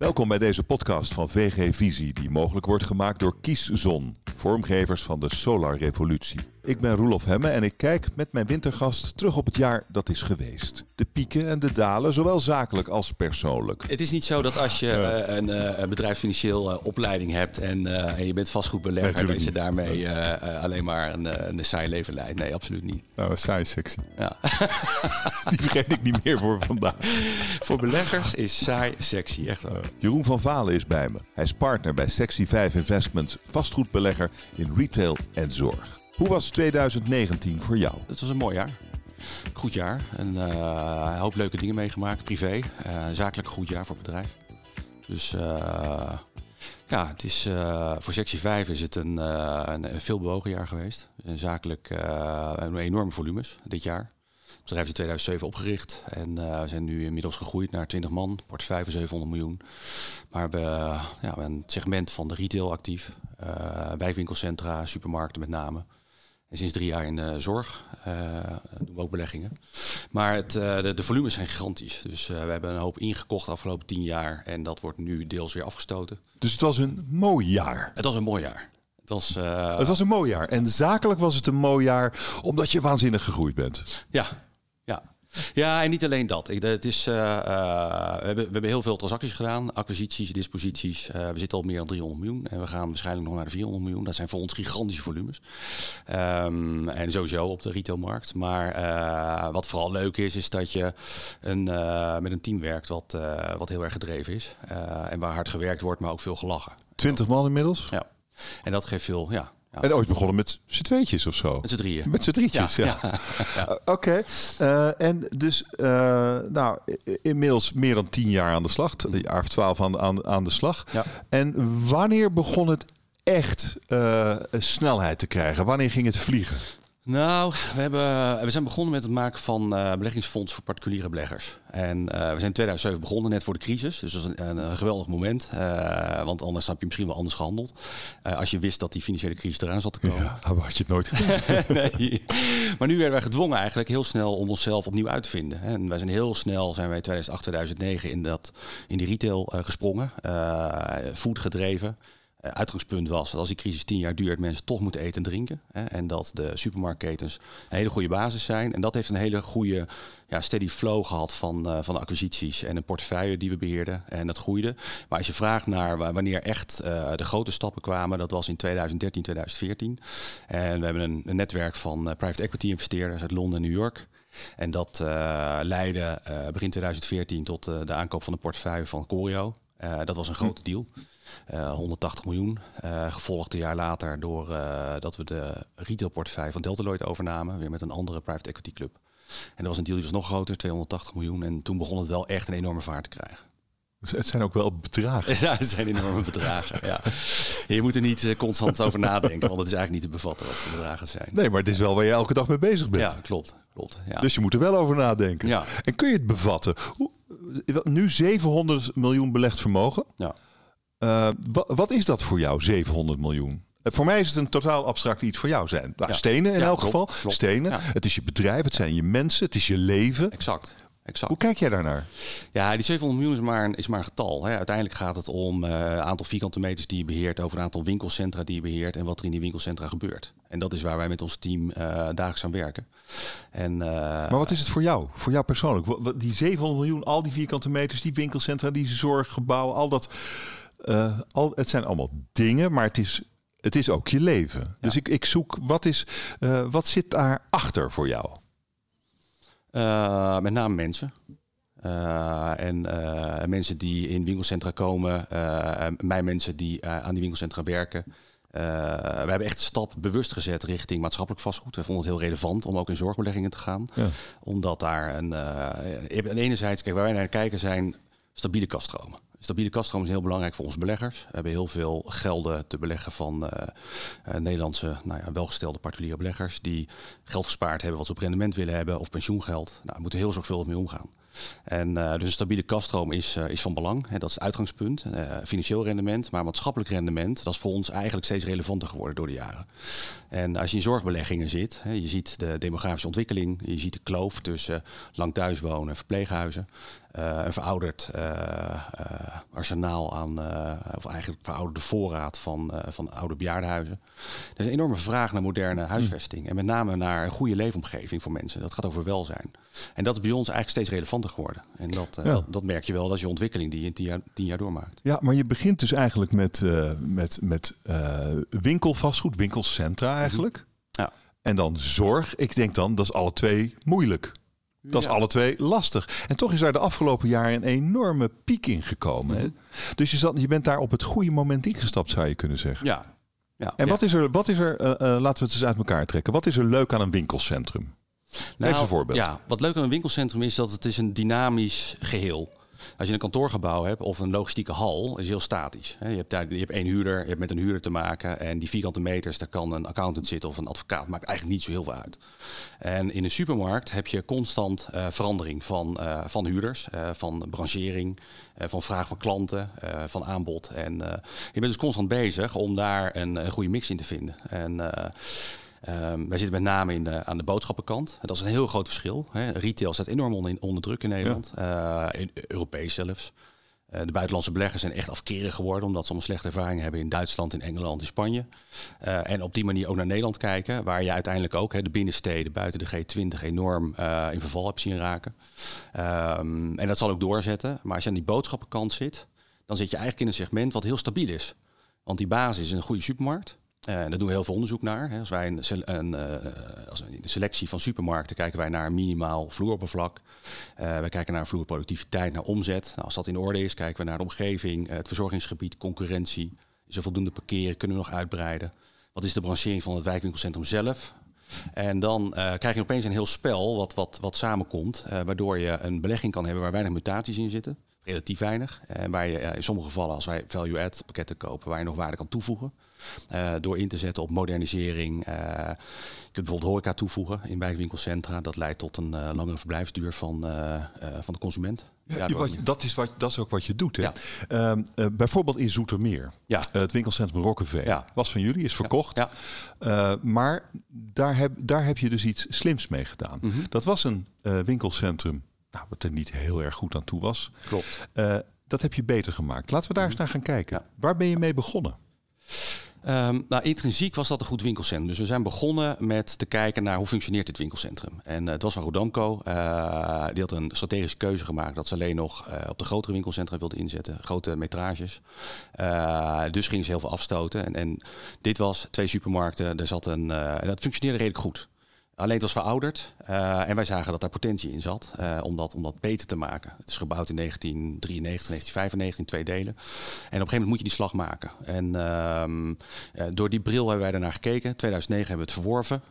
Welkom bij deze podcast van VG Visie, die mogelijk wordt gemaakt door Kieszon, vormgevers van de Solar Revolutie. Ik ben Roelof Hemme en ik kijk met mijn wintergast terug op het jaar dat is geweest. De pieken en de dalen, zowel zakelijk als persoonlijk. Het is niet zo dat als je uh, een, uh, een bedrijfsfinancieel uh, opleiding hebt en, en, je bent vastgoedbelegger, nee, dat je daarmee alleen maar een, een saai leven leidt. Nee, absoluut niet. Nou, een saai sexy. Ja. Die vergeet ik niet meer voor vandaag. voor beleggers is saai sexy, echt wel. Jeroen van Valen is bij me. Hij is partner bij Sexy 5 Investments, vastgoedbelegger in retail en zorg. Hoe was 2019 voor jou? Het was een mooi jaar. Goed jaar. En, uh, een hoop leuke dingen meegemaakt, privé. Uh, zakelijk goed jaar voor het bedrijf. Dus uh, ja, het is, voor sectie 5 is het een, een veel bewogen jaar geweest. En zakelijk een enorme volumes dit jaar. Het bedrijf is in 2007 opgericht en we zijn nu inmiddels gegroeid naar 20 man, van 700 miljoen. Maar we, ja, hebben een segment van de retail actief, wijkwinkelcentra, supermarkten met name. En sinds drie jaar in de zorg uh, doen we ook beleggingen. Maar het, uh, de, de, volumes zijn gigantisch. Dus uh, we hebben een hoop ingekocht de afgelopen tien jaar. En dat wordt nu deels weer afgestoten. Dus het was een mooi jaar? Het was een mooi jaar. Het was, het was een mooi jaar. En zakelijk was het een mooi jaar omdat je waanzinnig gegroeid bent. Ja, ja. En niet alleen dat. Ik, het is, uh, uh, we, hebben, we hebben heel veel transacties gedaan. Acquisities, disposities. Uh, we zitten al meer dan 300 miljoen. En we gaan waarschijnlijk nog naar de 400 miljoen. Dat zijn voor ons gigantische volumes. Um, en sowieso op de retailmarkt. Maar wat vooral leuk is, is dat je een, met een team werkt wat, wat heel erg gedreven is. en waar hard gewerkt wordt, maar ook veel gelachen. 20 man inmiddels? Ja. En dat geeft veel, ja, ja. En ooit begonnen met z'n tweetjes of zo? Met z'n drieën. Met z'n drietjes, ja. ja. ja. Oké. Okay. Uh, en dus, uh, nou, inmiddels meer dan tien jaar aan de slag. Een jaar of twaalf aan, aan, aan de slag. Ja. En wanneer begon het echt uh, snelheid te krijgen? Wanneer ging het vliegen? Nou, we, hebben, we zijn begonnen met het maken van uh, beleggingsfonds voor particuliere beleggers. En uh, we zijn in 2007 begonnen, net voor de crisis. Dus dat was een, een, geweldig moment. Uh, want anders had je misschien wel anders gehandeld. als je wist dat die financiële crisis eraan zat te komen. Ja, had je het nooit gedaan. nee. Maar nu werden wij gedwongen eigenlijk heel snel om onszelf opnieuw uit te vinden. En wij zijn heel snel, zijn wij in 2008, 2009 in, dat, in die retail gesprongen. food gedreven. Uh, uitgangspunt was dat als die crisis tien jaar duurt, mensen toch moeten eten en drinken. Hè, en dat de supermarktketens een hele goede basis zijn. En dat heeft een hele goede ja, steady flow gehad van, uh, van acquisities en een portefeuille die we beheerden. En dat groeide. Maar als je vraagt naar wanneer echt uh, de grote stappen kwamen, dat was in 2013, 2014. En we hebben een, netwerk van private equity investeerders uit Londen en New York. En dat leidde begin 2014 tot de aankoop van een portefeuille van Corio. dat was een grote deal. Uh, 180 miljoen. Uh, gevolgd een jaar later door uh, dat we de retailportefeuille van Deltaloid overnamen. Weer met een andere private equity club. En dat was een deal die was nog groter, 280 miljoen. En toen begon het wel echt een enorme vaart te krijgen. Het zijn ook wel bedragen. Ja, het zijn enorme bedragen. Ja. Je moet er niet constant over nadenken, want het is eigenlijk niet te bevatten wat voor bedragen het zijn. Nee, maar het is wel waar je elke dag mee bezig bent. Ja, klopt. klopt ja. Dus je moet er wel over nadenken. Ja. En kun je het bevatten? Nu 700 miljoen belegd vermogen. Ja. Uh, wat is dat voor jou, 700 miljoen? Eh, voor mij is het een totaal abstract iets voor jou zijn. Nou, Stenen in elk geval. Stenen. Het is je bedrijf, het zijn je mensen, het is je leven. Exact. Exact. Hoe kijk jij daarnaar? Ja, die 700 miljoen is maar een, is maar een getal. Hè. Uiteindelijk gaat het om het uh, aantal vierkante meters die je beheert, over een aantal winkelcentra die je beheert en wat er in die winkelcentra gebeurt. En dat is waar wij met ons team uh, dagelijks aan werken. En, uh, maar wat is het voor jou, voor jou persoonlijk? Die 700 miljoen, al die vierkante meters, die winkelcentra, die zorggebouwen, al dat. Uh, al, het zijn allemaal dingen, maar het is, het is ook je leven. Ja. Dus ik, ik zoek, wat, is, uh, wat zit daarachter voor jou? Uh, met name mensen. en mensen die in winkelcentra komen, mijn mensen die aan die winkelcentra werken. we hebben echt een stap bewust gezet richting maatschappelijk vastgoed. We vonden het heel relevant om ook in zorgbeleggingen te gaan. Ja. Omdat daar een. Uh, enerzijds, kijk, waar wij naar kijken zijn stabiele kaststromen. Stabiele kaststroom is heel belangrijk voor onze beleggers. We hebben heel veel gelden te beleggen van uh, uh, Nederlandse nou ja, welgestelde particuliere beleggers die geld gespaard hebben wat ze op rendement willen hebben of pensioengeld. Nou, daar moeten heel zorgvuldig mee omgaan. En uh, dus een stabiele kaststroom is, is van belang. Hè, dat is het uitgangspunt. Financieel rendement, maar maatschappelijk rendement, dat is voor ons eigenlijk steeds relevanter geworden door de jaren. En als je in zorgbeleggingen zit, hè, je ziet de demografische ontwikkeling, je ziet de kloof tussen lang thuis wonen, verpleeghuizen. uh, een verouderd uh, arsenaal aan, of eigenlijk verouderde voorraad van, van oude bejaardenhuizen. Er is een enorme vraag naar moderne huisvesting. En met name naar een goede leefomgeving voor mensen. Dat gaat over welzijn. En dat is bij ons eigenlijk steeds relevanter geworden. En dat, dat, dat, merk je wel, dat is je ontwikkeling die je in tien jaar, tien jaar doormaakt. Ja, maar je begint dus eigenlijk met, met, met winkelvastgoed, winkelcentra eigenlijk. Ja. En dan zorg. Ik denk dan, dat is alle twee moeilijk. Dat is alle twee lastig. En toch is daar de afgelopen jaren een enorme piek in gekomen. Hè? Mhm. Dus je, zat, je bent daar op het goede moment ingestapt, zou je kunnen zeggen. Ja. ja en wat is er, wat is er uh, laten we het eens uit elkaar trekken. Wat is er leuk aan een winkelcentrum? Nou, Even een voorbeeld. Ja, wat leuk aan een winkelcentrum is dat het is een dynamisch geheel als je een kantoorgebouw hebt of een logistieke hal, is heel statisch. Je hebt, daar, je hebt één huurder, je hebt met een huurder te maken. En die vierkante meters, daar kan een accountant zitten of een advocaat. Maakt eigenlijk niet zo heel veel uit. En in een supermarkt heb je constant uh, verandering van, uh, van huurders, uh, van branchering, van vraag van klanten, van aanbod. En je bent dus constant bezig om daar een, een goede mix in te vinden. En Um, wij zitten met name in de, aan de boodschappenkant. Dat is een heel groot verschil. Hè. Retail staat enorm onder, onder druk in Nederland, ja. uh, in Europees zelfs. Uh, de buitenlandse beleggers zijn echt afkerig geworden omdat ze allemaal slechte ervaringen hebben in Duitsland, in Engeland, in Spanje. Uh, en op die manier ook naar Nederland kijken, waar je uiteindelijk ook hè, de binnensteden buiten de G20 enorm in verval hebt zien raken. Um, en dat zal ook doorzetten. Maar als je aan die boodschappenkant zit, dan zit je eigenlijk in een segment wat heel stabiel is. Want die basis is een goede supermarkt. Uh, daar doen we heel veel onderzoek naar. Als wij een, een, uh, als een selectie van supermarkten kijken wij naar minimaal vloeroppervlak. Uh, wij kijken naar vloerproductiviteit, naar omzet. Nou, als dat in orde is, kijken we naar de omgeving, het verzorgingsgebied, concurrentie. Is er voldoende parkeren? Kunnen we nog uitbreiden? Wat is de branchering van het wijkwinkelcentrum zelf? En dan krijg je opeens een heel spel wat, wat, wat samenkomt, waardoor je een belegging kan hebben waar weinig mutaties in zitten relatief weinig. En waar je in sommige gevallen, als wij value-add pakketten kopen, waar je nog waarde kan toevoegen. Uh, door in te zetten op modernisering. Uh, je kunt bijvoorbeeld horeca toevoegen in wijkwinkelcentra. Dat leidt tot een uh, langere verblijfsduur van, van de consument. Ja, dat, is wat, dat is ook wat je doet. Hè? Ja. Ehm, bijvoorbeeld in Zoetermeer. Ja. het winkelcentrum Rokkeveen. Ja. Was van jullie, is verkocht. maar daar heb, daar heb je dus iets slims mee gedaan. Mm -hmm. Dat was een winkelcentrum nou, wat er niet heel erg goed aan toe was. Klopt. dat heb je beter gemaakt. Laten we daar eens naar gaan kijken. Waar ben je mee begonnen? Um, nou, intrinsiek was dat een goed winkelcentrum. Dus we zijn begonnen met te kijken naar hoe functioneert dit winkelcentrum. En uh, het was van Rodamco. Uh, die had een strategische keuze gemaakt dat ze alleen nog uh, op de grotere winkelcentra wilden inzetten. Grote metrages. dus gingen ze heel veel afstoten. En, en dit was twee supermarkten. Er zat een, en dat functioneerde redelijk goed. Alleen het was verouderd uh, en wij zagen dat daar potentie in zat uh, om, dat, om dat beter te maken. Het is gebouwd in 1993, 1995 in twee delen. En op een gegeven moment moet je die slag maken. En uh, door die bril hebben wij daarnaar gekeken. 2009 hebben we het verworven.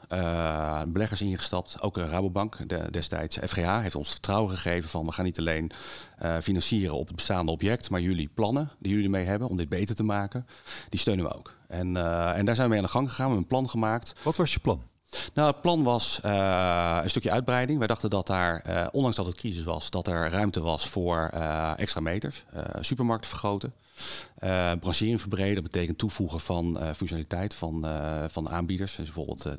beleggers ingestapt, ook Rabobank de, destijds. FGH heeft ons vertrouwen gegeven van we gaan niet alleen financieren op het bestaande object, maar jullie plannen die jullie ermee hebben om dit beter te maken, die steunen we ook. En, en daar zijn we mee aan de gang gegaan, we hebben een plan gemaakt. Wat was je plan? Nou, het plan was uh, een stukje uitbreiding. Wij dachten dat daar, uh, ondanks dat het crisis was, dat er ruimte was voor uh, extra meters. supermarkten vergroten. branchering verbreden betekent toevoegen van functionaliteit van, van aanbieders. Dus bijvoorbeeld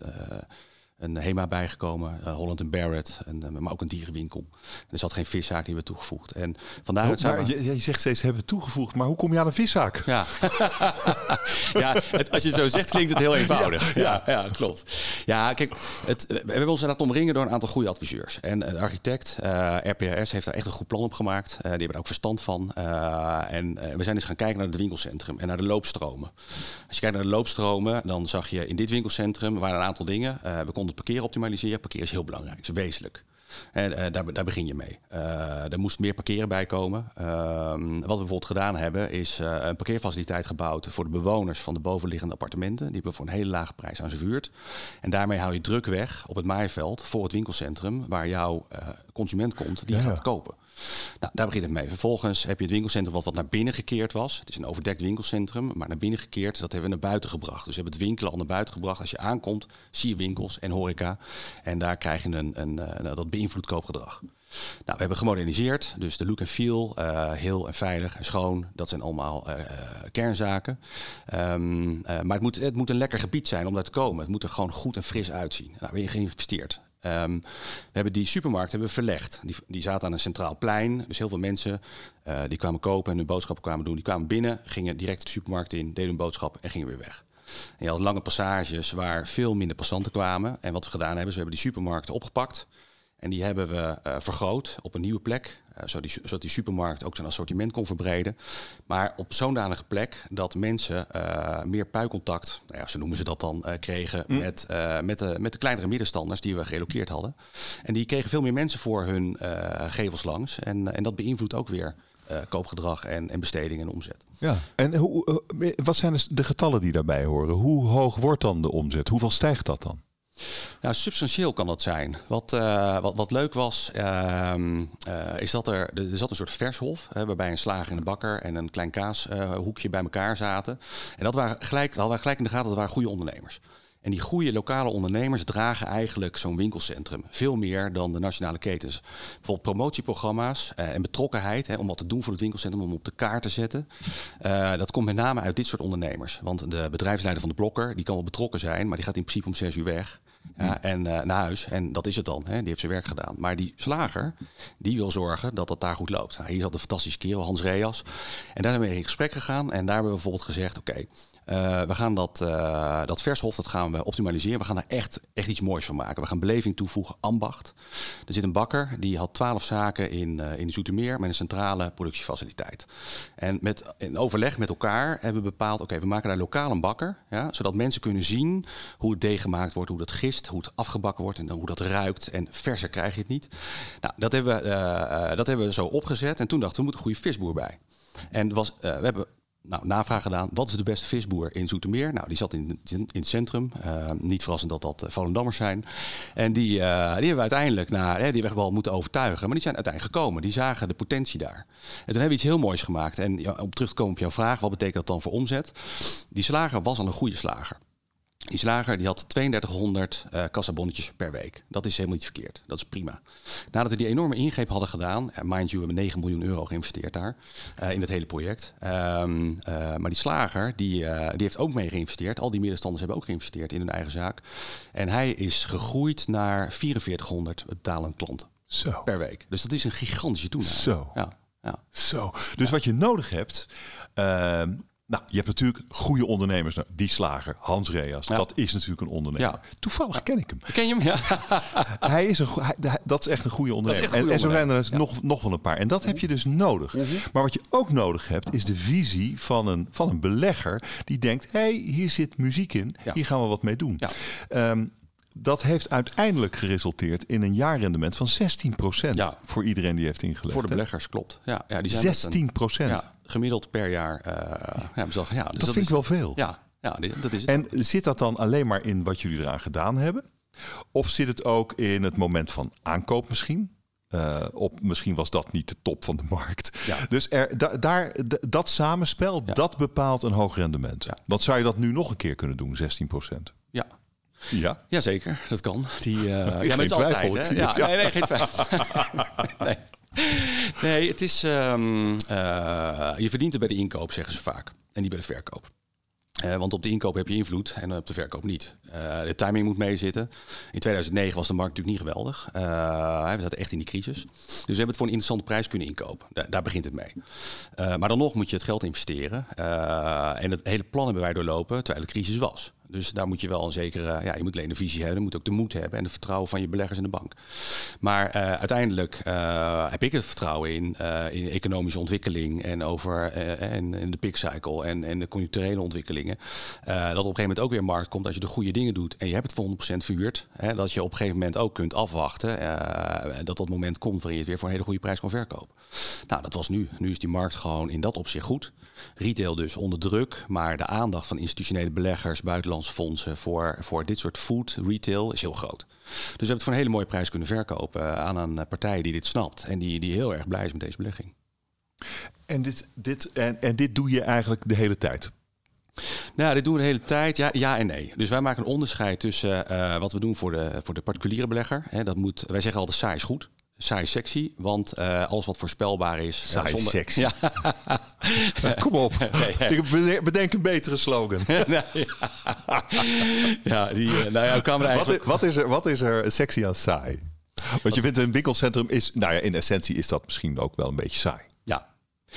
een HEMA bijgekomen, uh, Holland Barrett, en, uh, maar ook een dierenwinkel. Er zat geen viszaak die we toegevoegd. En vandaar oh, maar, je, je, zegt steeds hebben we toegevoegd, maar hoe kom je aan een viszaak? Ja, ja het, als je het zo zegt klinkt het heel eenvoudig. Ja, ja, klopt. Ja, kijk, het, we hebben ons inderdaad omringen door een aantal goede adviseurs. En architect, uh, eh, RPS, heeft daar echt een goed plan op gemaakt. die hebben er ook verstand van. en we zijn dus gaan kijken naar het winkelcentrum en naar de loopstromen. Als je kijkt naar de loopstromen, dan zag je in dit winkelcentrum waren een aantal dingen. we konden parkeer optimaliseren. Parkeer is heel belangrijk, is wezenlijk. En uh, daar, daar, begin je mee. Uh, er moest meer parkeren bij komen. Uh, wat we bijvoorbeeld gedaan hebben, is uh, een parkeerfaciliteit gebouwd voor de bewoners van de bovenliggende appartementen. Die hebben voor een hele lage prijs aan ze verhuurd. En daarmee hou je druk weg op het maaiveld voor het winkelcentrum waar jouw consument komt die gaat kopen. Nou, daar begint het mee. Vervolgens heb je het winkelcentrum wat, wat naar binnen gekeerd was. Het is een overdekt winkelcentrum, maar naar binnen gekeerd. Dat hebben we naar buiten gebracht. Dus we hebben het winkelen al naar buiten gebracht. Als je aankomt, zie je winkels en horeca. En daar krijg je een, een, een dat beïnvloedt koopgedrag. Nou, we hebben gemoderniseerd, dus de look en feel, uh, heel en veilig en schoon, dat zijn allemaal uh, kernzaken. Um, maar het moet, het moet een lekker gebied zijn om daar te komen. Het moet er gewoon goed en fris uitzien. Nou, we hebben geïnvesteerd Ehm, we hebben die supermarkt hebben verlegd. Die, die zaten aan een centraal plein. Dus heel veel mensen uh, die kwamen kopen en hun boodschappen kwamen doen. Die kwamen binnen, gingen direct de supermarkt in, deden hun boodschap en gingen weer weg. En je had lange passages waar veel minder passanten kwamen. En wat we gedaan hebben, is we hebben die supermarkten opgepakt. En die hebben we uh, vergroot op een nieuwe plek. Uh, zodat, die, zodat die supermarkt ook zijn assortiment kon verbreden. Maar op zo'n danige plek dat mensen uh, meer puikontact, nou ja, zo noemen ze dat dan, kregen mm. met, met, de, met de kleinere middenstanders die we gerelokeerd hadden. En die kregen veel meer mensen voor hun gevels langs. En, en dat beïnvloedt ook weer koopgedrag en, en besteding en omzet. Ja, en hoe, wat zijn de getallen die daarbij horen? Hoe hoog wordt dan de omzet? Hoeveel stijgt dat dan? Nou, substantieel kan dat zijn. Wat, uh, wat, wat leuk was, uh, uh, is dat er, er zat een soort vershof, hè, waarbij een slager en een bakker en een klein kaashoekje bij elkaar zaten. En dat waren gelijk, hadden wij gelijk in de gaten, dat waren goede ondernemers. En die goede lokale ondernemers dragen eigenlijk zo'n winkelcentrum veel meer dan de nationale ketens. Bijvoorbeeld promotieprogramma's uh, en betrokkenheid hè, om wat te doen voor het winkelcentrum, om op de kaart te zetten. Dat komt met name uit dit soort ondernemers. Want de bedrijfsleider van de blokker, die kan wel betrokken zijn, maar die gaat in principe om zes uur weg. Ja, en uh, naar huis. En dat is het dan. Hè. Die heeft zijn werk gedaan. Maar die slager, die wil zorgen dat het daar goed loopt. Nou, hier zat een fantastische kerel, Hans Reas. En daar zijn we in gesprek gegaan. En daar hebben we bijvoorbeeld gezegd... oké, uh, we gaan dat, uh, dat vershof dat gaan we optimaliseren. We gaan er echt, echt iets moois van maken. We gaan beleving toevoegen, ambacht. Er zit een bakker, die had twaalf zaken in, uh, in Zoetermeer... met een centrale productiefaciliteit. En met, in overleg met elkaar hebben we bepaald... oké, we maken daar lokaal een bakker... Ja, zodat mensen kunnen zien hoe het deeg gemaakt wordt... hoe dat gist, hoe het afgebakken wordt en hoe dat ruikt. En verser krijg je het niet. Nou, dat hebben we, dat hebben we zo opgezet. En toen dachten we, we moeten een goede visboer bij. En was, we hebben nou, navraag gedaan. Wat is de beste visboer in Zoetermeer? Nou, die zat in, in, het centrum. Uh, niet verrassend dat dat uh, Volendammers zijn. En die, uh, die hebben we uiteindelijk naar, hè, die we wel moeten overtuigen. Maar die zijn uiteindelijk gekomen. Die zagen de potentie daar. En toen hebben we iets heel moois gemaakt. En om terug te komen op jouw vraag, wat betekent dat dan voor omzet? Die slager was al een goede slager. Die slager die had 3200 uh, kassabonnetjes per week. Dat is helemaal niet verkeerd. Dat is prima. Nadat we die enorme ingreep hadden gedaan, en mind you, we hebben 9 miljoen euro geïnvesteerd daar uh, in het hele project. Um, uh, maar die slager die, die heeft ook mee geïnvesteerd. Al die middenstanders hebben ook geïnvesteerd in hun eigen zaak. En hij is gegroeid naar 4400 betalende klanten Zo. per week. Dus dat is een gigantische toename. Zo. Ja. Ja. Zo. Dus ja. wat je nodig hebt. Ehm, nou, je hebt natuurlijk goede ondernemers. Nou, die slager, Hans Reas, ja. dat is natuurlijk een ondernemer. Ja. Toevallig ken ik hem. Ken je hem? Ja. hij is een, hij, dat is echt een goede ondernemer. Een goede en, ondernemer. en, zo zijn er nog, nog wel een paar. En dat heb je dus nodig. Mm -hmm. Maar wat je ook nodig hebt, is de visie van een, van een belegger die denkt: hé, hey, hier zit muziek in, hier gaan we wat mee doen. Um, dat heeft uiteindelijk geresulteerd in een jaarrendement van 16% ja. voor iedereen die heeft ingelegd. Voor de beleggers, klopt. Ja, ja, die zijn 16%? ja, gemiddeld per jaar. Uh, ja, dus dat, dat, vind ik wel veel. Ja, ja dat is het. En zit dat dan alleen maar in wat jullie eraan gedaan hebben? Of zit het ook in het moment van aankoop misschien? Uh, op, misschien was dat niet de top van de markt. Ja. Dus er, da, daar, dat samenspel, ja. dat bepaalt een hoog rendement. Ja. Wat zou je dat nu nog een keer kunnen doen, 16% Ja, ja. Jazeker, dat kan. Die, uh, ja, altijd. Hè? Ja, nee, nee, geen twijfel. nee. nee, het is. Um, uh, je verdient het bij de inkoop, zeggen ze vaak. En niet bij de verkoop. Uh, want op de inkoop heb je invloed en op de verkoop niet. Uh, de timing moet meezitten. In 2009 was de markt natuurlijk niet geweldig. Uh, we zaten echt in die crisis. Dus we hebben het voor een interessante prijs kunnen inkopen. Da daar begint het mee. maar dan nog moet je het geld investeren. en het hele plan hebben wij doorlopen terwijl de crisis was. Dus daar moet je wel een zekere, ja, je moet alleen een visie hebben, je moet ook de moed hebben en het vertrouwen van je beleggers in de bank. Maar uh, uiteindelijk uh, heb ik het vertrouwen in, uh, in economische ontwikkeling en over en, en de pick cycle en, en de conjuncturele ontwikkelingen. dat op een gegeven moment ook weer markt komt als je de goede dingen doet en je hebt het voor 100% verhuurd. Hè, dat je op een gegeven moment ook kunt afwachten dat dat moment komt waarin je het weer voor een hele goede prijs kan verkopen. Nou, dat was nu. Nu is die markt gewoon in dat opzicht goed. Retail dus onder druk, maar de aandacht van institutionele beleggers, buitenlandse fondsen voor, voor dit soort food retail is heel groot. Dus we hebben het voor een hele mooie prijs kunnen verkopen aan een partij die dit snapt en die, die heel erg blij is met deze belegging. En dit, dit, en, en dit doe je eigenlijk de hele tijd? Nou, dit doen we de hele tijd. Ja, ja en nee. Dus wij maken een onderscheid tussen uh, wat we doen voor de, voor de particuliere belegger. Hè, dat moet, wij zeggen altijd saai is goed. Saai sexy, want alles wat voorspelbaar is. Saai zonder... sexy. Ja. Kom op, ik bedenk een betere slogan. ja, die, nou ja, kwam eigenlijk... wat, is, wat, is er, wat is er sexy aan saai? Want je vindt een winkelcentrum is, nou ja, in essentie is dat misschien ook wel een beetje saai. Ja,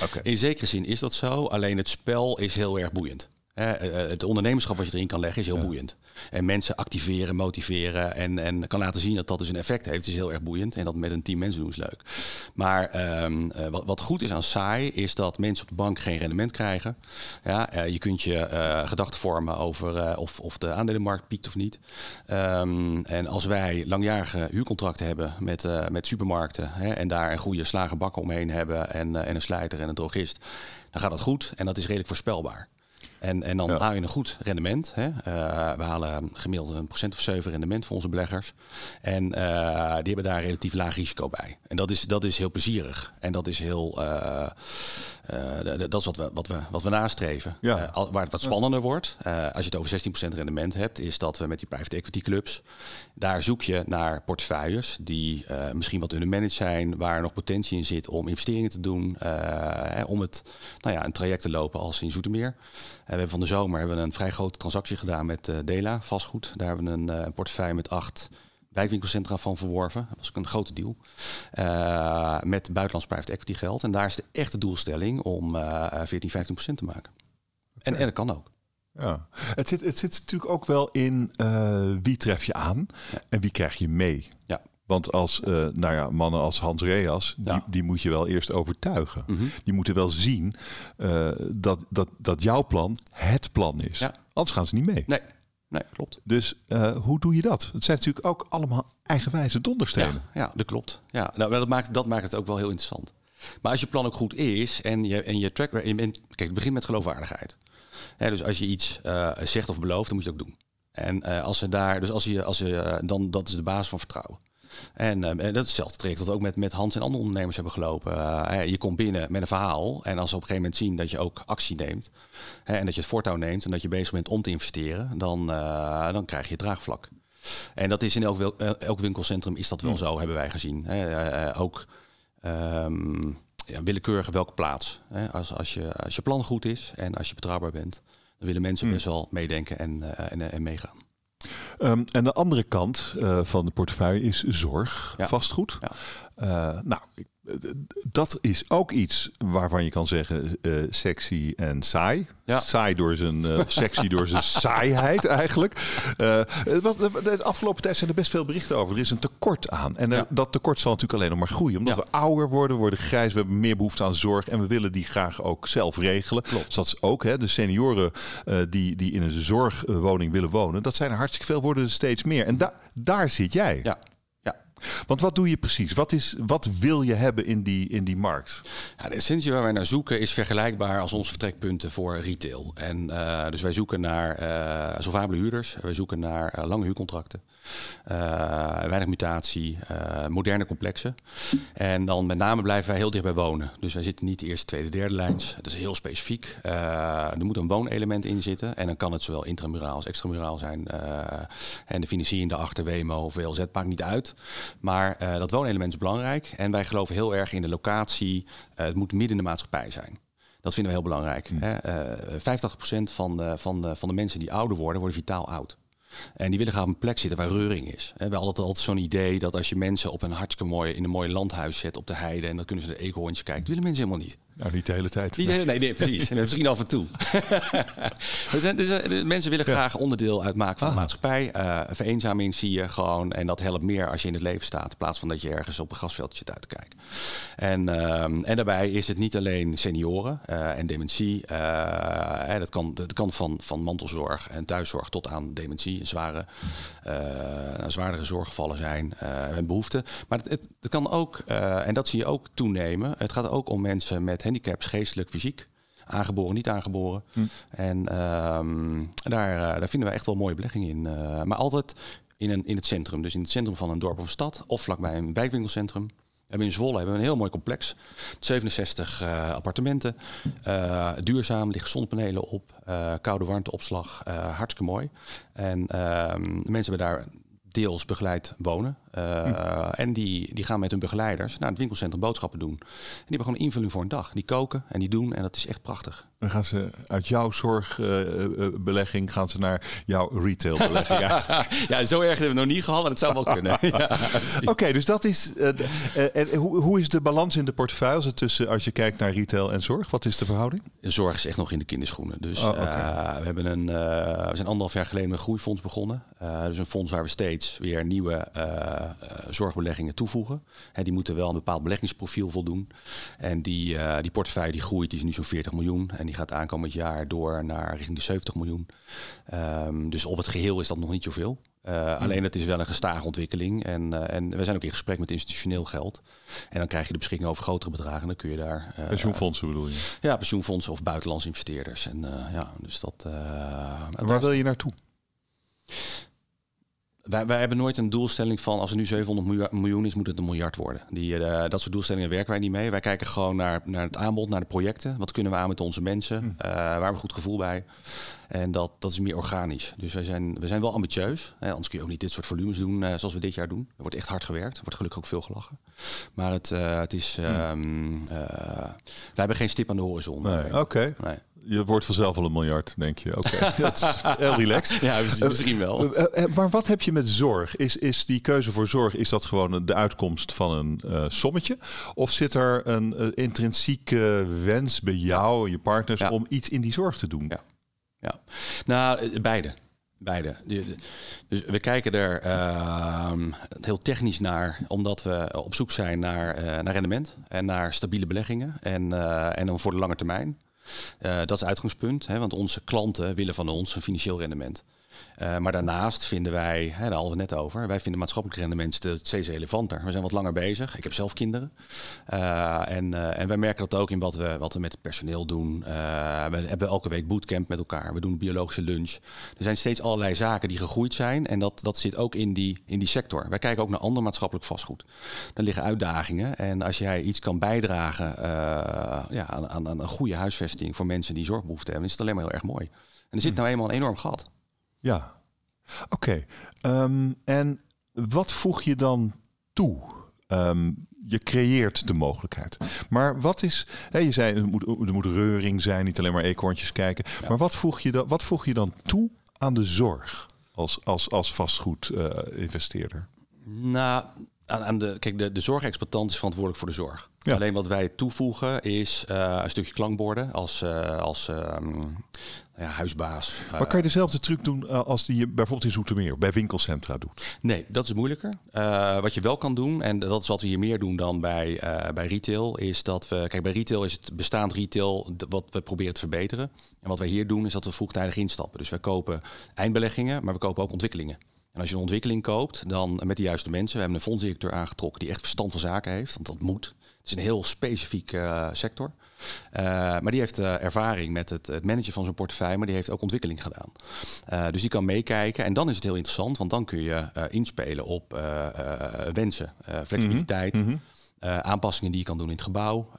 okay. in zekere zin is dat zo. Alleen het spel is heel erg boeiend. Het ondernemerschap wat je erin kan leggen is heel boeiend. En mensen activeren, motiveren en, en kan laten zien dat dat dus een effect heeft, is heel erg boeiend. En dat met een team mensen doen is leuk. Maar ehm, eh, wat, wat, goed is aan saai, is dat mensen op de bank geen rendement krijgen. Ja, uh, je kunt je uh, gedachten vormen over of, of de aandelenmarkt piekt of niet. Um, en als wij langjarige huurcontracten hebben met, met supermarkten hè, en daar een goede slager bakken omheen hebben en, en een slijter en een drogist, dan gaat dat goed en dat is redelijk voorspelbaar. En, en dan haal je een goed rendement. Hè. Uh, we halen gemiddeld een procent of zeven rendement voor onze beleggers. En uh, die hebben daar relatief laag risico bij. En dat is, dat is heel plezierig. En dat is heel. Uh, dat is wat we, wat we, wat we nastreven. Ja. waar het wat spannender wordt, als je het over 16% rendement hebt, is dat we met die private equity clubs. Daar zoek je naar portefeuilles die misschien wat undermanaged zijn, waar nog potentie in zit om investeringen te doen. om het nou ja, een traject te lopen als in Zoetermeer hebben van de zomer hebben we een vrij grote transactie gedaan met uh, Dela, vastgoed. Daar hebben we een, uh, portefeuille met acht wijkwinkelcentra van verworven. Dat was ook een grote deal. Uh, met buitenlands private equity geld. En daar is de echte doelstelling om 14, 15 procent te maken. En, en dat kan ook. Ja, het zit, het zit natuurlijk ook wel in wie tref je aan en wie krijg je mee. Ja. Want als uh, nou ja, mannen als Hans Reas, die, die moet je wel eerst overtuigen. Mhm. Die moeten wel zien uh, dat, dat, dat jouw plan het plan is. Ja. Anders gaan ze niet mee. Nee, nee klopt. Dus uh, hoe doe je dat? Het zijn natuurlijk ook allemaal eigenwijze donderstenen. Ja, ja dat klopt. Ja, nou, dat, maakt, dat maakt het ook wel heel interessant. Maar als je plan ook goed is en je, en je track... Kijk, het begint met geloofwaardigheid. dus als je iets zegt of belooft, dan moet je het ook doen. En als ze daar, dus als je, als je, dan dat is de basis van vertrouwen. En, uh, dat is hetzelfde traject dat we ook met, met Hans en andere ondernemers hebben gelopen. Uh, je komt binnen met een verhaal en als ze op een gegeven moment zien dat je ook actie neemt en dat je het voortouw neemt en dat je bezig bent om te investeren, dan, uh, dan krijg je draagvlak. En dat is in elk, elk winkelcentrum is dat wel hmm. zo, hebben wij gezien. ook um, ja, willekeurig welke plaats. Als, als, je, als je plan goed is en als je betrouwbaar bent, dan willen mensen hmm. best wel meedenken en, en, en meegaan. Um, en de andere kant uh, van de portefeuille is zorg, ja. vastgoed. Ja. Uh, nou, ik dat is ook iets waarvan je kan zeggen uh, sexy en saai. Ja. Saai door zijn uh, sexy door zijn saaiheid eigenlijk. Uh, wat, de afgelopen tijd zijn er best veel berichten over. Er is een tekort aan. En ja. dat tekort zal natuurlijk alleen nog maar groeien. Omdat ja. we ouder worden, worden grijs. We hebben meer behoefte aan zorg. En we willen die graag ook zelf regelen. Klopt. Dus dat is ook hè, de senioren die, die in een zorgwoning willen wonen. Dat zijn er hartstikke veel, worden er steeds meer. En da daar zit jij. Ja. Want wat doe je precies? Wat, is, wat wil je hebben in die, in die markt? Ja, de essentie waar wij naar zoeken is vergelijkbaar als onze vertrekpunten voor retail. En uh, dus wij zoeken naar uh, solvabele huurders, wij zoeken naar uh, lange huurcontracten. Uh, weinig mutatie, uh, moderne complexen. En dan met name blijven wij heel dicht bij wonen. Dus wij zitten niet de eerste, tweede, derde lijns. Het is heel specifiek. Uh, er moet een woonelement in zitten. En dan kan het zowel intramuraal als extramuraal zijn. en de financiering daarachter, WMO of WLZ, maakt niet uit. Maar dat woonelement is belangrijk. En wij geloven heel erg in de locatie. het moet midden in de maatschappij zijn. Dat vinden we heel belangrijk. Mm. Hè? 85% van de, van, de, van de mensen die ouder worden, worden vitaal oud. En die willen graag op een plek zitten waar reuring is. We hebben altijd, zo'n idee dat als je mensen op een hartstikke mooi, in een mooi landhuis zet op de heide en dan kunnen ze de eekhoorntjes kijken. Dat willen mensen helemaal niet. Nou, niet de hele tijd. Niet hele, nee, nee, precies. En misschien af en toe. dus, uh, mensen willen graag onderdeel uitmaken van de ah. maatschappij. Uh, vereenzaming zie je gewoon. En dat helpt meer als je in het leven staat. In plaats van dat je ergens op een grasveldje zit uit te kijken. En, uh, en daarbij is het niet alleen senioren uh, en dementie. Uh, dat kan, dat kan van, van mantelzorg en thuiszorg tot aan dementie. Zware, nou, zwaardere zorggevallen zijn en behoeften. Maar het, het, het kan ook, en dat zie je ook toenemen. Het gaat ook om mensen met handicaps, geestelijk, fysiek. Aangeboren, niet aangeboren. Hm. En um, daar, daar vinden we echt wel mooie beleggingen in. Uh, maar altijd in, een, in het centrum. Dus in het centrum van een dorp of stad. Of vlakbij een wijkwinkelcentrum. We hebben in Zwolle hebben we een heel mooi complex. 67 uh, appartementen. Uh, duurzaam, liggen zonnepanelen op. Uh, koude warmteopslag. hartstikke mooi. En ehm, mensen hebben daar deels begeleid wonen. Uh, En die, die gaan met hun begeleiders naar het winkelcentrum boodschappen doen. En die hebben gewoon een invulling voor een dag. Die koken en die doen en dat is echt prachtig. Dan gaan ze uit jouw zorgbelegging gaan ze naar jouw retailbelegging. ja, zo erg hebben we nog niet gehad, maar het zou wel kunnen. ja. Oké, dus dat is. Uh, en hoe, hoe is de balans in de portefeuille tussen als je kijkt naar retail en zorg? Wat is de verhouding? Zorg is echt nog in de kinderschoenen. Dus oh, we, hebben een, we zijn anderhalf jaar geleden met een groeifonds begonnen. dus een fonds waar we steeds weer nieuwe zorgbeleggingen toevoegen. Hè, die moeten wel een bepaald beleggingsprofiel voldoen. En die, die portefeuille die groeit, die is nu zo'n 40 miljoen. En die gaat aankomend jaar door naar richting de 70 miljoen. Um, dus op het geheel is dat nog niet zoveel. Uh, Alleen het is wel een gestage ontwikkeling. En, uh, en we zijn ook in gesprek met institutioneel geld. En dan krijg je de beschikking over grotere bedragen. Dan kun je daar. Uh, pensioenfondsen bedoel je? Ja, pensioenfondsen of buitenlandse investeerders. En ja, dus dat. waar wil je naartoe? Wij, wij hebben nooit een doelstelling van als er nu 700 miljoen is, moet het een miljard worden. Die, uh, dat soort doelstellingen werken wij niet mee. Wij kijken gewoon naar, naar het aanbod, naar de projecten. Wat kunnen we aan met onze mensen? Hm. Uh, waar hebben we goed gevoel bij? En dat, dat is meer organisch. Dus wij zijn, we zijn wel ambitieus. Hè, anders kun je ook niet dit soort volumes doen uh, zoals we dit jaar doen. Er wordt echt hard gewerkt. Er wordt gelukkig ook veel gelachen. Maar het, het is. Hm. Um, wij hebben geen stip aan de horizon. Nee, Oké. Nee je wordt vanzelf al een miljard, denk je. Oké, okay. dat is heel relaxed. Ja, misschien wel. Uh, uh, maar wat heb je met zorg? Is, is die keuze voor zorg, is dat gewoon de uitkomst van een uh, sommetje? Of zit er een intrinsieke wens bij jou en je partners ja. om iets in die zorg te doen? Ja, ja. nou, beide. Beide. Dus we kijken er ehm, heel technisch naar, omdat we op zoek zijn naar, naar rendement en naar stabiele beleggingen. En, en dan voor de lange termijn. Uh, dat is uitgangspunt, hè, want onze klanten willen van ons een financieel rendement. Uh, maar daarnaast vinden wij, hè, daar hadden we net over, wij vinden maatschappelijk rendement steeds relevanter. We zijn wat langer bezig. Ik heb zelf kinderen. Uh, en, en wij merken dat ook in wat we, wat we met het personeel doen. we hebben elke week bootcamp met elkaar. We doen biologische lunch. Er zijn steeds allerlei zaken die gegroeid zijn. En dat, dat zit ook in die, in die sector. Wij kijken ook naar ander maatschappelijk vastgoed. Er liggen uitdagingen. En als jij iets kan bijdragen ja, aan, aan, aan een goede huisvesting voor mensen die zorgbehoefte hebben, is het alleen maar heel erg mooi. En er zit hm. nou eenmaal een enorm gat. Ja, oké. Ehm, en wat voeg je dan toe? Ehm, je creëert de mogelijkheid. Maar wat is, hè, je zei er moet, er moet reuring zijn, niet alleen maar eekhoorntjes kijken. Maar wat voeg, je dan, wat voeg je dan toe aan de zorg als, als, als vastgoedinvesteerder? Uh, nou, aan, aan, de, kijk, de, de zorgexploitant is verantwoordelijk voor de zorg. Alleen wat wij toevoegen is uh, een stukje klankborden als, uh, als um, ja, huisbaas. Maar kan je dezelfde truc doen uh, als die je bijvoorbeeld in Zoetermeer bij winkelcentra doet? Nee, dat is moeilijker. wat je wel kan doen, en dat is wat we hier meer doen dan bij, bij retail, is dat we... Kijk, bij retail is het bestaand retail wat we proberen te verbeteren. En wat wij hier doen, is dat we vroegtijdig instappen. Dus wij kopen eindbeleggingen, maar we kopen ook ontwikkelingen. En als je een ontwikkeling koopt, dan met de juiste mensen. We hebben een fondsdirecteur aangetrokken die echt verstand van zaken heeft, want dat moet. Het is een heel specifieke uh, sector. Uh, maar die heeft uh, ervaring met het, het, managen van zo'n portefeuille, maar die heeft ook ontwikkeling gedaan. dus die kan meekijken en dan is het heel interessant, want dan kun je inspelen op wensen, flexibiliteit, mm -hmm. aanpassingen die je kan doen in het gebouw,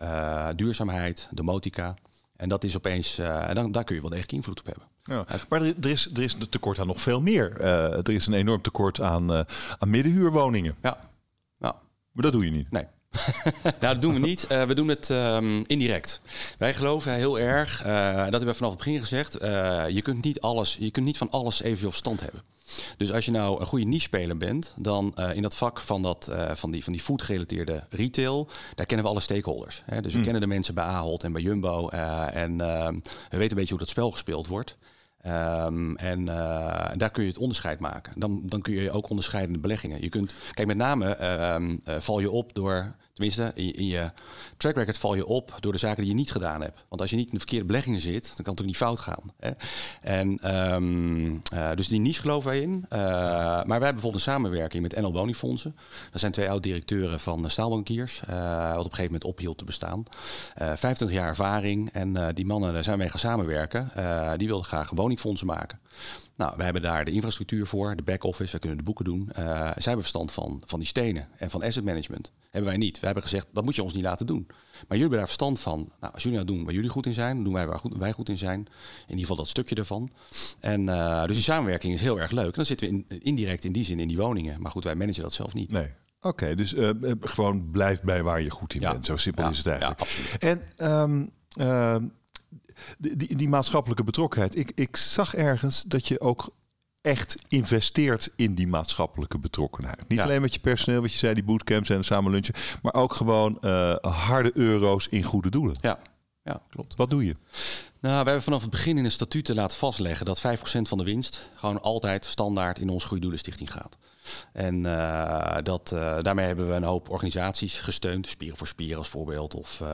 duurzaamheid, domotica. En dat is opeens, en dan, daar kun je wel degelijk invloed op hebben. Ja. Maar er, er, is, er is een tekort aan nog veel meer. er is een enorm tekort aan, aan middenhuurwoningen. Ja. ja. Maar dat doe je niet. Nee. nou, dat doen we niet. Uh, we doen het um, indirect. Wij geloven heel erg, uh, dat hebben we vanaf het begin gezegd, uh, je, kunt niet alles, je kunt niet van alles evenveel verstand hebben. Dus als je nou een goede niche-speler bent, dan in dat vak van, dat, van die, van die food-gerelateerde retail, daar kennen we alle stakeholders. Hè? Dus we mm. kennen de mensen bij Ahold en bij Jumbo en ehm, we weten een beetje hoe dat spel gespeeld wordt. Um, en uh, daar kun je het onderscheid maken. Dan, dan kun je ook onderscheidende beleggingen. Je kunt, kijk, met name uh, uh, val je op door Tenminste, in, in, je track record val je op door de zaken die je niet gedaan hebt. Want als je niet in de verkeerde beleggingen zit, dan kan het ook niet fout gaan. Hè? En, um, uh, dus die niche geloven wij in. Uh, maar wij hebben bijvoorbeeld een samenwerking met NL Woningfondsen. Dat zijn twee oud-directeuren van staalbankiers, uh, wat op een gegeven moment ophield te bestaan. 25 jaar ervaring en die mannen, daar zijn wij gaan samenwerken. die wilden graag woningfondsen maken. Nou, wij hebben daar de infrastructuur voor, de back-office, we kunnen de boeken doen. Uh, zij hebben verstand van, van die stenen en van asset management. Hebben wij niet. We hebben gezegd, dat moet je ons niet laten doen. Maar jullie hebben daar verstand van. Nou, als jullie nou doen waar jullie goed in zijn, doen wij waar goed, wij goed in zijn. In ieder geval dat stukje ervan. En uh, dus die samenwerking is heel erg leuk. dan zitten we in, indirect in die zin in die woningen. Maar goed, wij managen dat zelf niet. Nee. Oké, dus uh, gewoon blijf bij waar je goed in bent. Zo simpel is het eigenlijk. Ja, absoluut. En um, die, die, maatschappelijke betrokkenheid. Ik, ik zag ergens dat je ook echt investeert in die maatschappelijke betrokkenheid. Niet alleen met je personeel, wat je zei, die bootcamps en samen lunchen, maar ook gewoon uh, harde euro's in goede doelen. Ja, ja klopt. Wat doe je? Nou, we hebben vanaf het begin in de statuten laten vastleggen dat 5% van de winst gewoon altijd standaard in onze Goede Doelenstichting gaat. En uh, dat, uh, daarmee hebben we een hoop organisaties gesteund. Spieren voor Spieren als voorbeeld. Of uh,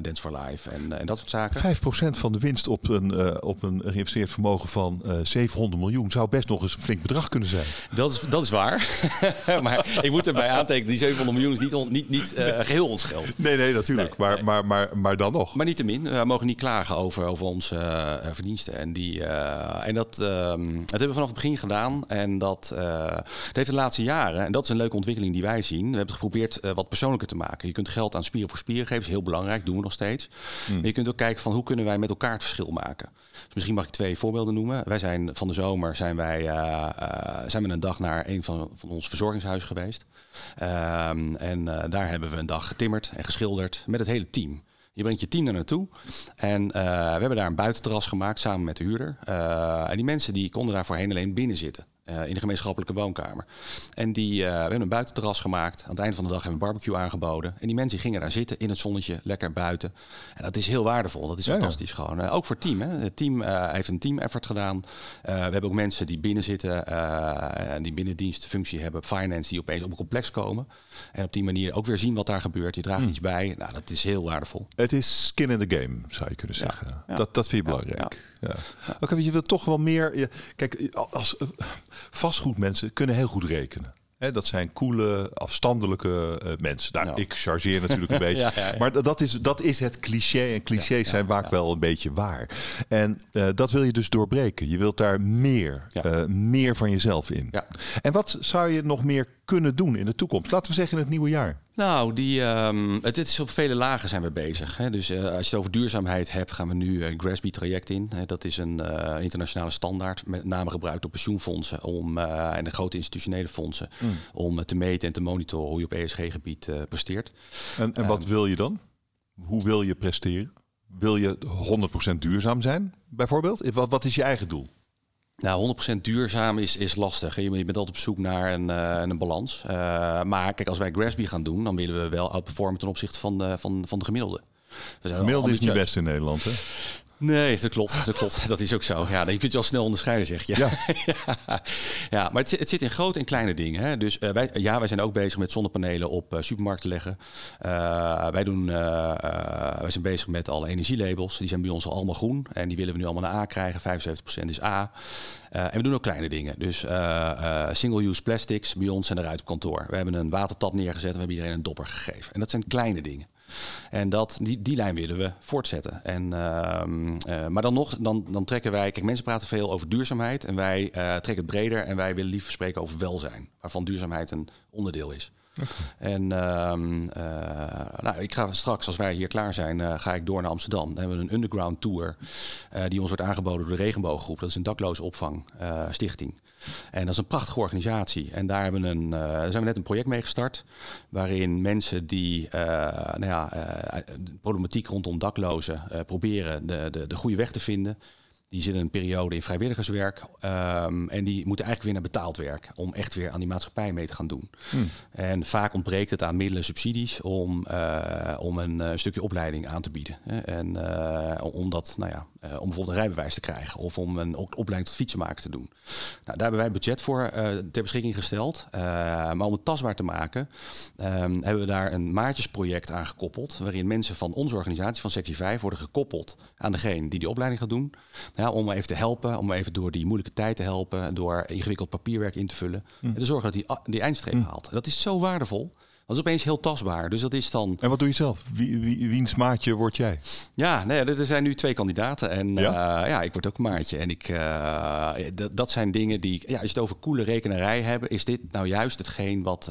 Dance for Life en, en dat soort zaken. 5% van de winst op een, op een geïnvesteerd vermogen van 700 miljoen... zou best nog eens een flink bedrag kunnen zijn. Dat is, dat is waar. maar ik moet erbij aantekenen, die 700 miljoen is niet, on, niet, niet geheel ons geld. Nee, nee, natuurlijk. Nee, maar, nee. Maar, maar, maar dan nog. Maar niettemin, we mogen niet klagen over, over onze verdiensten. En, die, en dat, ehm, dat hebben we vanaf het begin gedaan. En dat... Het heeft de laatste jaren, en dat is een leuke ontwikkeling die wij zien, we hebben het geprobeerd uh, wat persoonlijker te maken. Je kunt geld aan spieren voor spieren geven, is heel belangrijk, doen we nog steeds. Hmm. Maar je kunt ook kijken van hoe kunnen wij met elkaar het verschil maken. Dus misschien mag ik twee voorbeelden noemen. Wij zijn van de zomer zijn wij uh, uh, zijn we een dag naar een van, van ons verzorgingshuizen geweest. Ehm, en daar hebben we een dag getimmerd en geschilderd met het hele team. Je brengt je team er naartoe. En we hebben daar een buitenterras gemaakt samen met de huurder. en die mensen die konden daar voorheen alleen binnen zitten. Uh, in de gemeenschappelijke woonkamer. En die, uh, we hebben een buitenterras gemaakt. Aan het einde van de dag hebben we een barbecue aangeboden. En die mensen gingen daar zitten in het zonnetje, lekker buiten. En dat is heel waardevol. Dat is fantastisch gewoon. Uh, ook voor het team. Hè. Het team heeft een team effort gedaan. we hebben ook mensen die binnen zitten en die binnendienstfunctie hebben, finance, die opeens op een complex komen. En op die manier ook weer zien wat daar gebeurt. Je draagt mm. iets bij. Nou, dat is heel waardevol. Het is skin in the game, zou je kunnen zeggen. Ja. Dat, dat vind je belangrijk. Ja. Oké, okay, je wilt toch wel meer. Kijk, als vastgoedmensen kunnen heel goed rekenen. He, dat zijn coole, afstandelijke uh, mensen. Nou, Ik chargeer natuurlijk een beetje. Maar dat is, dat is het cliché. En clichés zijn vaak wel een beetje waar. En uh, dat wil je dus doorbreken. Je wilt daar meer, uh, meer van jezelf in. En wat zou je nog meer kunnen doen in de toekomst? Laten we zeggen in het nieuwe jaar. Nou, die, um, het, is op vele lagen zijn we bezig. Hè. Dus uh, als je het over duurzaamheid hebt, gaan we nu een GRASB-traject in. Hè. Dat is een uh, internationale standaard, met name gebruikt door pensioenfondsen om, uh, en de grote institutionele fondsen, mm. om te meten en te monitoren hoe je op ESG-gebied presteert. En, en wat um, wil je dan? Hoe wil je presteren? Wil je 100% duurzaam zijn, bijvoorbeeld? Wat, wat is je eigen doel? Nou, 100% duurzaam is, is lastig. Je bent altijd op zoek naar een, uh, een balans. Uh, maar kijk, als wij Grasby gaan doen, dan willen we wel outperformen ten opzichte van de, van, van de gemiddelde. De gemiddelde is niet best in Nederland, hè? Nee, dat klopt. Dat klopt. Dat is ook zo. Ja, je kunt je al snel onderscheiden, zeg je. Ja, ja. ja maar het, het, zit in grote en kleine dingen. Hè. Dus uh, wij, ja, wij zijn ook bezig met zonnepanelen op uh, supermarkten leggen. Uh, wij, doen, wij zijn bezig met alle energielabels. Die zijn bij ons al allemaal groen. En die willen we nu allemaal naar A krijgen. 75% is A. en we doen ook kleine dingen. Dus single-use plastics bij ons zijn eruit op kantoor. We hebben een watertap neergezet en we hebben iedereen een dopper gegeven. En dat zijn kleine dingen. En dat, die, die lijn willen we voortzetten. En, uh, maar dan nog, dan, dan trekken wij... Kijk, mensen praten veel over duurzaamheid. En wij uh, trekken het breder. En wij willen liever spreken over welzijn. Waarvan duurzaamheid een onderdeel is. En uh, nou, ik ga straks, als wij hier klaar zijn, ga ik door naar Amsterdam. Dan hebben we een underground tour die ons wordt aangeboden door de Regenbooggroep. Dat is een dakloze opvang stichting. En dat is een prachtige organisatie. En daar, hebben een, zijn we net een project mee gestart. Waarin mensen die nou ja, de problematiek rondom daklozen proberen de, de, de goede weg te vinden. Die zitten een periode in vrijwilligerswerk. Um, en die moeten eigenlijk weer naar betaald werk. Om echt weer aan die maatschappij mee te gaan doen. Hmm. En vaak ontbreekt het aan middelen, subsidies. Om, uh, om een uh, stukje opleiding aan te bieden. Hè. En uh, om dat, nou ja, om bijvoorbeeld een rijbewijs te krijgen. Of om een opleiding tot fietsenmaker te doen. Nou, daar hebben wij budget voor ter beschikking gesteld. maar om het tastbaar te maken. Um, hebben we daar een maatjesproject aan gekoppeld. Waarin mensen van onze organisatie, van sectie 5, worden gekoppeld aan degene die die opleiding gaat doen. Ja, om even te helpen, om even door die moeilijke tijd te helpen, door ingewikkeld papierwerk in te vullen. Mm. En te zorgen dat hij die eindstreep mm. haalt. Dat is zo waardevol. Dat is opeens heel tastbaar. Dus dat is dan. En wat doe je zelf? Wie, wie, wiens maatje word jij? Ja, nee, er zijn nu twee kandidaten. En ja, ja ik word ook maatje. En ik, dat zijn dingen die. Ja, als je het over coole rekenarij hebben, is dit nou juist hetgeen wat,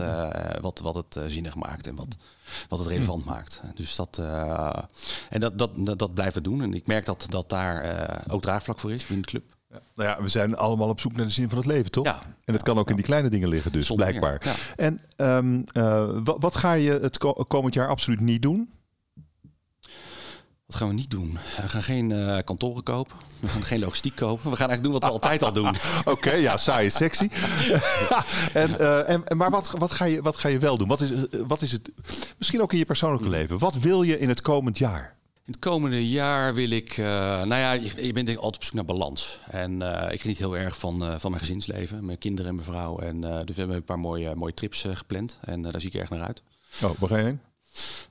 wat, wat het zinnig maakt en wat, wat het relevant hm. maakt. Dus dat. en dat, dat, dat, dat blijven doen. En ik merk dat, dat daar ook draagvlak voor is binnen de club. Nou ja, we zijn allemaal op zoek naar de zin van het leven, toch? Ja. En het kan ook in die kleine dingen liggen, dus blijkbaar. Ja. En um, uh, wat, wat, ga je het komend jaar absoluut niet doen? Wat gaan we niet doen? We gaan geen uh, kantoren kopen. We gaan geen logistiek kopen. We gaan eigenlijk doen wat we altijd al doen. Oké, ja, saai sexy. en, uh, en, maar wat, wat, ga je, wat ga je wel doen? Wat is, wat is het, misschien ook in je persoonlijke leven, wat wil je in het komend jaar? In het komende jaar wil ik, uh, nou ja, je, je bent denk ik altijd op zoek naar balans. En uh, ik geniet heel erg van, uh, van mijn gezinsleven, mijn kinderen en mijn vrouw. En dus we hebben een paar mooie, mooie trips gepland en daar zie ik erg naar uit. Oh, waar ga je heen?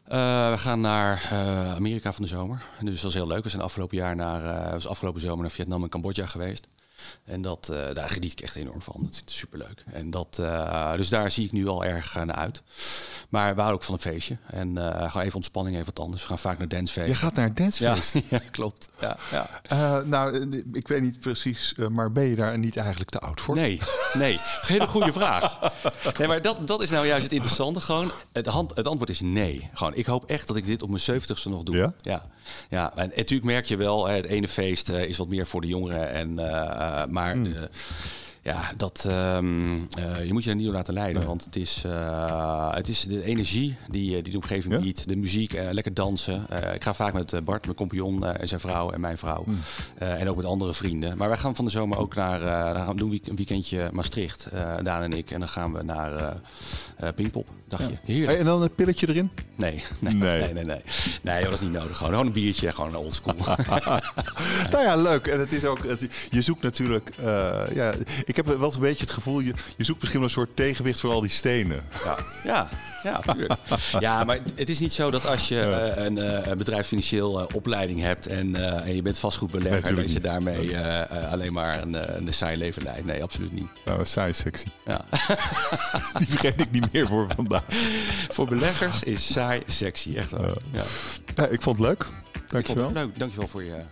We gaan naar Amerika van de zomer. Dus dat is heel leuk. We zijn afgelopen jaar naar, was afgelopen zomer naar Vietnam en Cambodja geweest. En dat, uh, daar geniet ik echt enorm van. Dat is superleuk. En dat, uh, dus daar zie ik nu al erg naar uit. Maar we houden ook van een feestje. En uh, gewoon even ontspanning, even wat anders. We gaan vaak naar dancefeest. Je gaat naar een dancefeest? Ja, ja klopt. Ja, ja. nou, ik weet niet precies, maar ben je daar niet eigenlijk te oud voor? Nee, nee. Hele goede vraag. Nee, maar dat, dat is nou juist het interessante. Gewoon, het, hand, het antwoord is nee. Gewoon, ik hoop echt dat ik dit op mijn 70ste nog doe. Ja? Ja. ja. En natuurlijk merk je wel, het ene feest is wat meer voor de jongeren en maar mm. Ja, dat, um, uh, je moet je er niet door laten leiden. Want het is, uh, het is de energie die, die de omgeving ja? biedt. De muziek, uh, lekker dansen. ik ga vaak met Bart, mijn compagnon en zijn vrouw en mijn vrouw. Mm. en ook met andere vrienden. Maar wij gaan van de zomer ook naar, dan gaan we doen een weekendje Maastricht, Daan en ik. En dan gaan we naar Pinkpop. Dacht ja. En dan een pilletje erin? Nee, nee, nee, nee. Nee, nee. nee dat is niet nodig. Gewoon, gewoon een biertje, gewoon een oldschool. nou ja, leuk. En het is ook, het, je zoekt natuurlijk, ja, ik heb wel een beetje het gevoel, je, je zoekt misschien een soort tegenwicht voor al die stenen. Ja, ja, ja, tuurlijk. ja maar het is niet zo dat als je uh, een, uh, bedrijfsfinancieel opleiding hebt en, en je bent vastgoedbelegger, dat je daarmee alleen maar een, een saai leven leidt. Nee, absoluut niet. Nou, saai sexy. Ja. die vergeet ik niet meer voor vandaag. voor beleggers is saai sexy, echt wel. Ja. ja. ik vond het leuk. Dankjewel. Ik vond het leuk. Dankjewel voor je